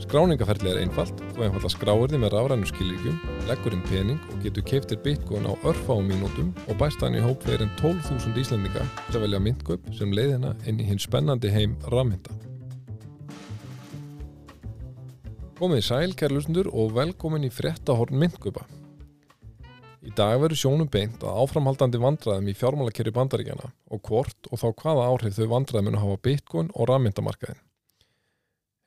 Skráningaferðli er einfalt, þú einfalla skráir þið með rafrænu skilíkjum, leggur inn pening og getur keiftir bitcoin á örfáum mínútum og bæst hann í hóp fyrir en 12.000 íslendinga til að velja myndgöp sem leiðina inn í hinn spennandi heim rafmynda. Komið í sæl, kærlustundur og velkomin í fréttahorn myndgöpa. Í dag verður sjónum beint að áframhaldandi vandræðum í fjármálakerri bandaríkjana og hvort og þá hvaða áhrif þau vandræðum mun að hafa bitcoin og rafmyndamarkaðin.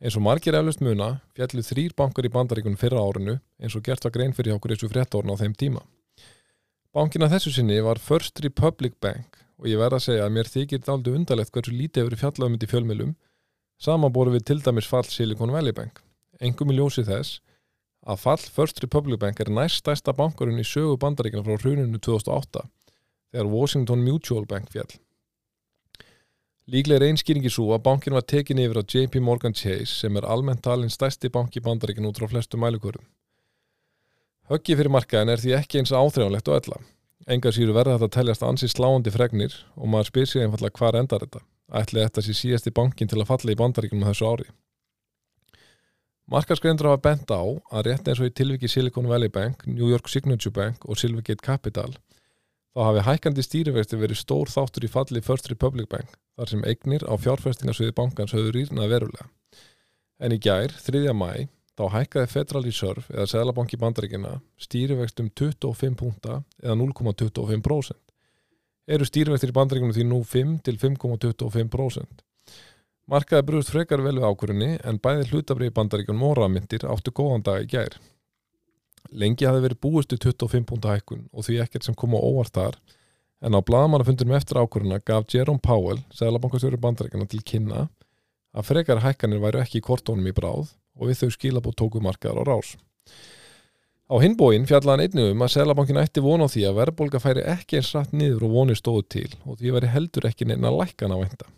Eins og margir eflust muna fjallu þrýr bankar í bandaríkunum fyrra árinu eins og gert var grein fyrir okkur þessu fréttórn á þeim tíma. Bankina þessu sinni var First Republic Bank og ég verða að segja að mér þykir daldu undarlegt hversu lítið hefur fjallað um fjölmjölum samanbóru við til dæmis fall Silicon Valley Bank. Engum í ljósi þess að fall First Republic Bank er næst stærsta bankarinn í sögu bandaríkina frá hruninu 2008 þegar Washington Mutual Bank fjall. Líklega er einskýringi svo að bankin var tekin yfir á JP Morgan Chase sem er almennt talin stærsti banki bandaríkin út frá flestu mælukvörum. Höggi fyrir markaðin er því ekki eins áþrjánlegt og ölla. Engar síru verða þetta að teljast ansi sláandi fregnir og maður spyr sér einfallega hvað endar þetta. Ætli þetta sé síðasti bankin til að falla í bandaríkinum þessu ári. Markaskrendur hafa bent á að rétt eins og í tilviki Silicon Valley Bank, New York Signature Bank og Silvergate Capital þá hafi hækandi stýrivexti verið stór þáttur í falli First Republic Bank þar sem eignir á fjárfestingarsviði bankans höfðu rýrnað verulega. En í gær, 3. mæ, þá hækkaði Federal Reserve eða Sælabanki bandaríkina stýrivexti um 25 punta eða 0,25%. Eru stýrivextir í bandaríkinu því nú 5 til 5,25%. Markaði brúst frekar vel við ákvörunni en bæði hlutabrið í bandaríkunum og rafmyndir áttu góðan dag í gær. Lengi hafi verið búist í 25 púnta hækkun og því ekkert sem kom á óvart þar en á bladamannafundunum eftir ákvöruna gaf Jerome Powell, seglabankastjóri bandarækjana til kynna að frekar hækkanir væru ekki í kortónum í bráð og við þau skilabót tóku markaðar á rás. Á hinbóin fjallaðan einnig um að seglabankin ætti vona á því að verðbólka færi ekki eins rætt niður og vonir stóðu til og því væri heldur ekki neina lækkan á venda.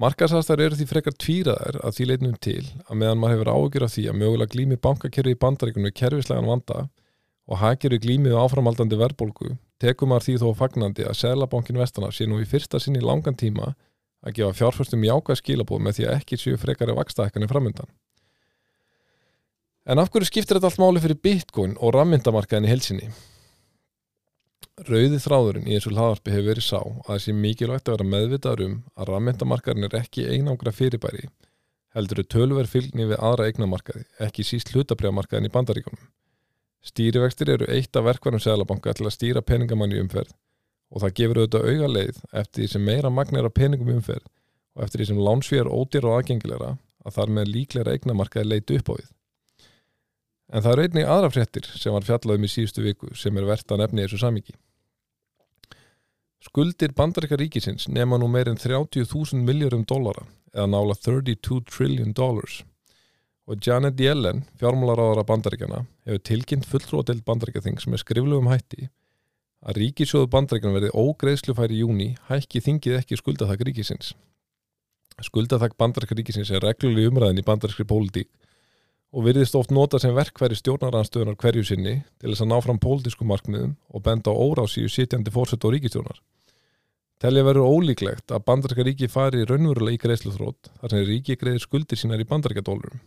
Markasastar eru því frekar tvíraðar að því leitnum til að meðan maður hefur ágjör af því að mögulega glými bankakerfi í bandaríkunum kerfislegan vanda og hagkerfi glýmið áframaldandi verðbólgu tekum maður því þó fagnandi að Sælabankin Vestana sé nú í fyrsta sinni langan tíma að gefa fjárfærstum jáka skilabóð með því að ekki séu frekari vakstaðekkanir framöndan. En af hverju skiptir þetta allt máli fyrir bitcoin og rammyndamarkaðin í helsinni? Rauði þráðurinn í þessu hlaðarpi hefur verið sá að sé mikilvægt að vera meðvitaður um að rammyndamarkaðin er ekki einangra fyrirbæri, heldur þau tölver fylgni við aðra eignamarkaði, ekki síst hlutabriðamarkaðin í bandaríkunum. Stýrivextir eru eitt af verkvarum seglabanka til að stýra peningamann í umferð og það gefur auðvitað auga leið eftir því sem meira magnir af peningum umferð og eftir því sem lánsfér ódýr og aðgengilegra að þar með líklegra eignamarkaði leiti upp á við. En það eru einnig aðra fréttir sem var fjallaðum í síðustu viku sem er verðt að nefni þessu samíki. Skuldir bandaríka ríkisins nema nú meirinn 30.000 miljórum dólara eða nála 32 trillion dollars og Janet Yellen, fjármálaráðara bandaríkjana, hefur tilkynnt fulltróðdelt bandaríkaþing sem er skriflugum hætti að ríkisjóðu bandaríkjana verði ógreðslufæri í júni hækki þingið ekki skuldathag ríkisins. Skuldathag bandaríka ríkisins er regluleg umræðin í bandarískri pólitík og virðist oft nota sem verkværi stjórnaranstöðunar hverju sinni til þess að ná fram pólitísku markmiðum og benda á órásíu sitjandi fórsett og ríkistjórnar. Telja verður ólíklegt að bandaríka ríki fari raunverulega í greiðsluþrótt þar sem ríki greiðir skuldir sínar í bandaríka dólarum.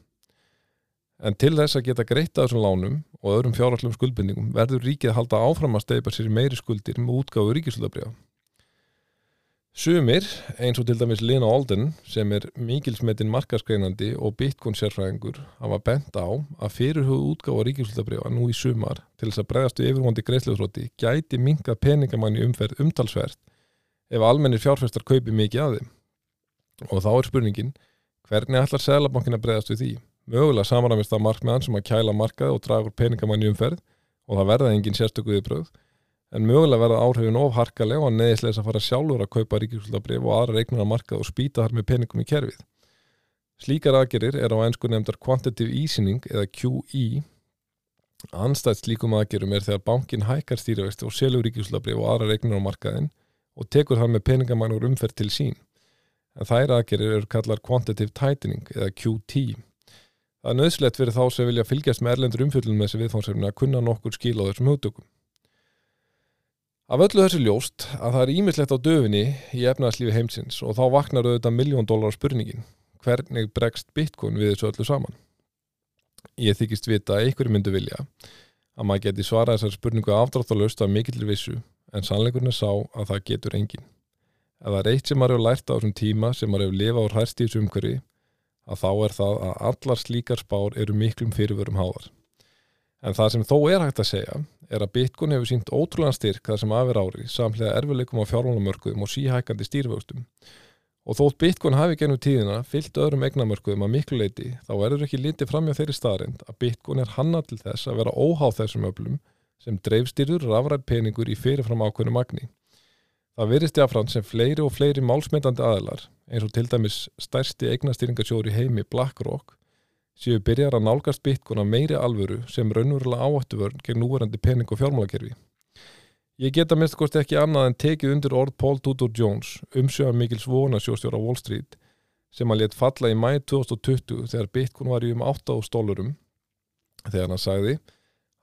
En til þess að geta greitt að þessum lánum og öðrum fjárallum skuldbindingum verður ríkið að halda áfram að steipa sér meiri skuldir með útgáfu ríkisluðabriða. Sumir, eins og til dæmis Lina Olden, sem er mikilsmetinn markaskreinandi og bitcoin sérfræðingur, hafa bent á að fyrirhugðu útgáfa ríkisvöldabriða nú í sumar til þess að bregðast við yfirvondi greiðsluðsróti gæti minga peningamanni umferð umtalsverð ef almennir fjárfæstar kaupi mikið að þeim. Og þá er spurningin, hvernig ætlar Sælabankin að bregðast við því? Mögulega samaramist að markmiðan sem að kæla markað og draga úr peningamanni umferð og það verða engin sérstökuði bröð en mögulega verða áhrifin ofharkalega og neðisleis að fara sjálfur að kaupa ríkjusöldabrif og aðra reiknur að markað og spýta þar með peningum í kerfið. Slíkar aðgerir er á einsku nefndar quantitative easing eða QE. Anstætt slíkum aðgerum er þegar bankin hækkar stýrivexti og selur ríkjusöldabrif og aðra reiknur á markaðin og tekur þar með peningamænur umferð til sín. en þær aðgerir eru kallar Quantitative Tightening eða QT. Það er nöðslegt fyrir þá sem vilja fylgjast með erlendur umfjöldunum þessi viðfánsefni að kunna nokkur skil á þessum hugtökum. Af öllu þessu ljóst að það er ímislegt á döfinni í efnaðslífi heimsins og þá vaknar auðvitað miljón dólar spurningin. Hvernig bregst Bitcoin við þessu öllu saman? Ég þykist vita að einhverju myndu vilja að maður geti svarað þessar spurningu afdráttalöst af mikillir vissu en sannleikurinn er sá að það getur engin. Ef það er eitt sem maður hefur lært á þessum tíma sem maður hefur lifað á hærstíðsumkverfi að þá er það að allar slíkar spár eru miklum fyrirvörum háðar. En það sem þó er hægt að segja er að Bitcoin hefur sínt ótrúlega styrk það sem aðver ári samlega erfileikum á fjármálumörkuðum og síhækandi stýriföxtum. Og þótt Bitcoin hafi genið tíðina fyllt öðrum eignamörkuðum að miklu leiti þá verður ekki litið fram hjá þeirri staðrind að Bitcoin er hanna til þess að vera óháð þessum öflum sem dreifstýrur rafræð peningur í fyrirfram ákveðinu magni. Það virðist jáfnfram sem fleiri og fleiri málsmetandi aðilar eins og til dæmis stærsti eignastýringasjóður í heimi BlackRock séu byrjar að nálgast Bitcoin að meiri alvöru sem raunverulega áhættu vörn gegn núverandi pening og fjármálakerfi. Ég geta minnst kosti ekki annað en tekið undir orð Paul Tudor Jones, umsjöðan Mikils vonasjóstjóra Wall Street, sem að let falla í mæði 2020 þegar Bitcoin var í um 8 stólurum, þegar hann sagði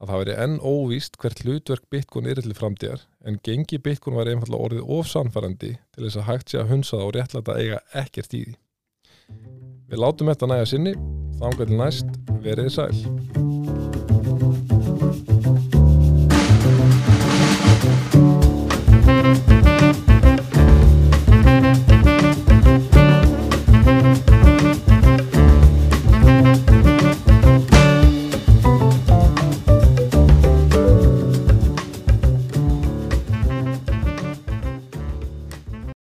að það veri enn óvíst hvert hlutverk er til framtíðar, en gengi Bitcoin var einfallega orðið ofsanfærandi til þess að hægt sé að hunsa það og réttlæta eiga ekkert í því. Við látum þetta næja sinni Þangar til næst, verið sæl.